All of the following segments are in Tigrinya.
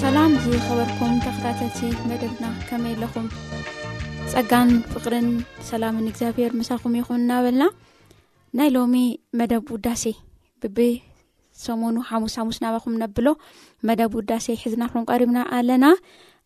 ሰላም ዝኸበርኩም ተክታተቲ መደብና ከመይ ኣለኹም ጸጋን ፍቅርን ሰላምን እግዚኣብሔር ምሳኹም ይኹን እናበልና ናይ ሎሚ መደብ ውዳሴ ብቢ ሰሙኑ ሓሙስ ሓሙስ ናባኹም ነብሎ መደብ ውዳሴ ሒዝናኹም ቀሪብና ኣለና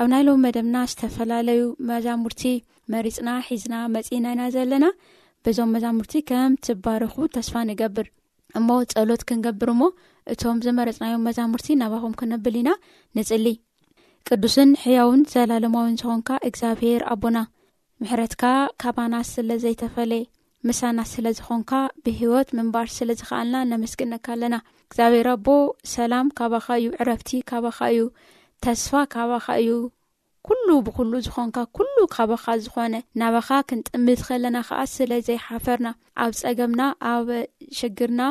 ኣብ ናይ ሎም መደብና ዝተፈላለዩ መዛሙርቲ መሪፅና ሒዝና መፂእና ኢና ዘለና በዞም መዛሙርቲ ከም ትባረኹ ተስፋ ንገብር እሞ ፀሎት ክንገብር እሞ እቶም ዝመረፅናዮም መዛሙርቲ ናባኹም ክነብል ኢና ንፅሊ ቅዱስን ሕያውን ዘላለማውን ዝኾንካ እግዚኣብሄር ኣቦና ምሕረትካ ካባና ስለ ዘይተፈለየ ምሳና ስለ ዝኾንካ ብህይወት ምንባር ስለ ዝኸኣልና ነመስግነካ ኣለና እግዚኣብሔር ኣቦ ሰላም ካባኻ እዩ ዕረፍቲ ካባኻ እዩ ተስፋ ካባኻ እዩ ኩሉ ብኩሉ ዝኾንካ ኩሉ ካባኻ ዝኾነ ናባኻ ክንጥምት ከለና ከዓ ስለ ዘይሓፈርና ኣብ ፀገምና ኣብ ሽግርና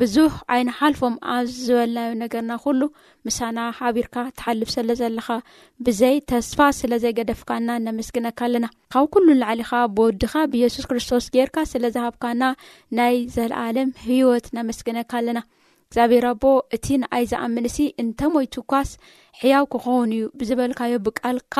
ብዙሕ ኣይንሓልፎም ኣብ ዝበልናዮ ነገርና ኩሉ ምሳና ሓቢርካ ትሓልፍ ስለ ዘለኻ ብዘይ ተስፋ ስለ ዘይገደፍካና ነመስግነካ ኣለና ካብ ኩሉ ንላዕሊኻ ብወድኻ ብየሱስ ክርስቶስ ጌርካ ስለ ዝሃብካና ናይ ዘለኣለም ህይወት ነመስግነካ ኣለና እግዚኣብሔር ኣቦ እቲ ንኣይ ዝኣምን ሲ እንተሞይቱ ኳስ ሕያው ክኸውን እዩ ብዝበልካዮ ብቃልካ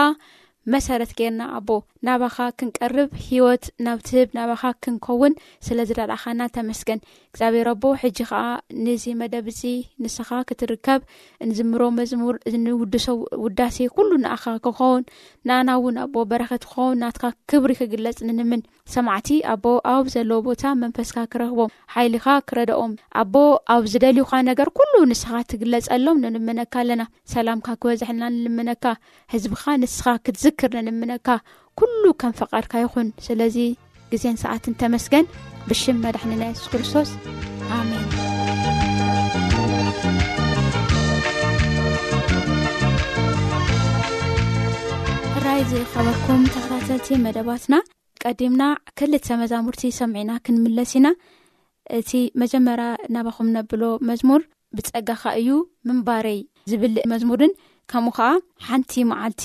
መሰረት ጌርና ኣቦ ናባኻ ክንቀርብ ህይወት ናብ ትህብ ናባኻ ክንከውን ስለ ዝረዳእኻና ተመስገን እግዚኣብሔር ኣቦ ሕጂ ከዓ ንዚ መደብ እዚ ንስኻ ክትርከብ እንዝምሮ መዝሙር እንውድሶ ውዳሴ ኩሉ ንኣኻ ክኸውን ንኣና እውን ኣቦ በረኸት ክኸውን ናትካ ክብሪ ክግለጽ ንንምን ሰማዕቲ ኣቦ ኣብ ዘለዉ ቦታ መንፈስካ ክረኽቦም ሓይልኻ ክረደኦም ኣቦ ኣብ ዝደልዩካ ነገር ኩሉ ንስኻ ትግለጸሎም ንልምነካ ኣለና ሰላምካ ክበዝሐልና ንልምነካ ህዝብኻ ንስኻ ክትዝክር ንልምነካ ኩሉ ከም ፈቃድካ ይኹን ስለዚ ግዜን ሰዓትን ተመስገን ብሽም መድሕንና የሱስ ክርስቶስ ሕራይ ዝኸበኩም ተክታተቲ መደባትና ቀዲምና ክልተ መዛሙርቲ ሰምዒና ክንምለስ ኢና እቲ መጀመርያ ናባኹም ነብሎ መዝሙር ብፀጋካ እዩ ምንባረይ ዝብልእ መዝሙርን ከምኡ ከዓ ሓንቲ መዓልቲ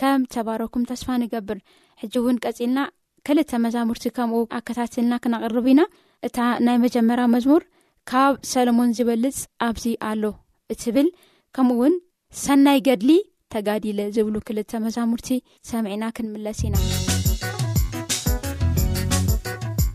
ከም ተባረኩም ተስፋ ንገብር ሕጂ እውን ቀጺልና ክልተ መዛሙርቲ ከምኡ ኣከታትልና ክነቕርብ ኢና እታ ናይ መጀመርያ መዝሙር ካብ ሰለሞን ዝበልጽ ኣብዚ ኣሎ እትብል ከምኡ እውን ሰናይ ገድሊ ተጋዲለ ዝብሉ ክልተ መዛሙርቲ ሰምዒና ክንምለስ ኢና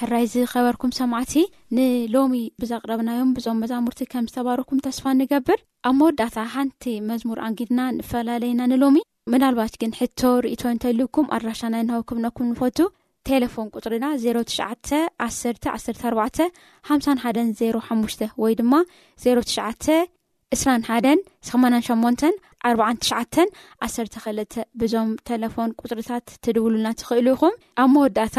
ሕራይ ዝኸበርኩም ሰማዕቲ ንሎሚ ብዘቕረብናዮም ብዞም መዛሙርቲ ከም ዝተባረኩም ተስፋ ንገብር ኣብ መወዳእታ ሓንቲ መዝሙር ኣንጊድና ንፈላለዩና ንሎሚ ምናልባት ግን ሕቶ ርእቶ እንተልኩም ኣድራሻ ናይ ንሃው ክብነኩም ንፈቱ ቴለፎን ቁፅሪና 0 ትሽዓተ ዓሰርተ ዓሰርተ ኣርባዕተ ሓምሳን ሓደን ዜሮ ሓሙሽተ ወይ ድማ 0 ትሽዓተ እስራን ሓደን ሰማናን ሸሞንተን ኣርባዓን ትሽዓተን ዓሰርተ ክልተ ብዞም ተለፎን ቁፅርታት ትድውሉና ትኽእሉ ኢኹም ኣብ መወዳእታ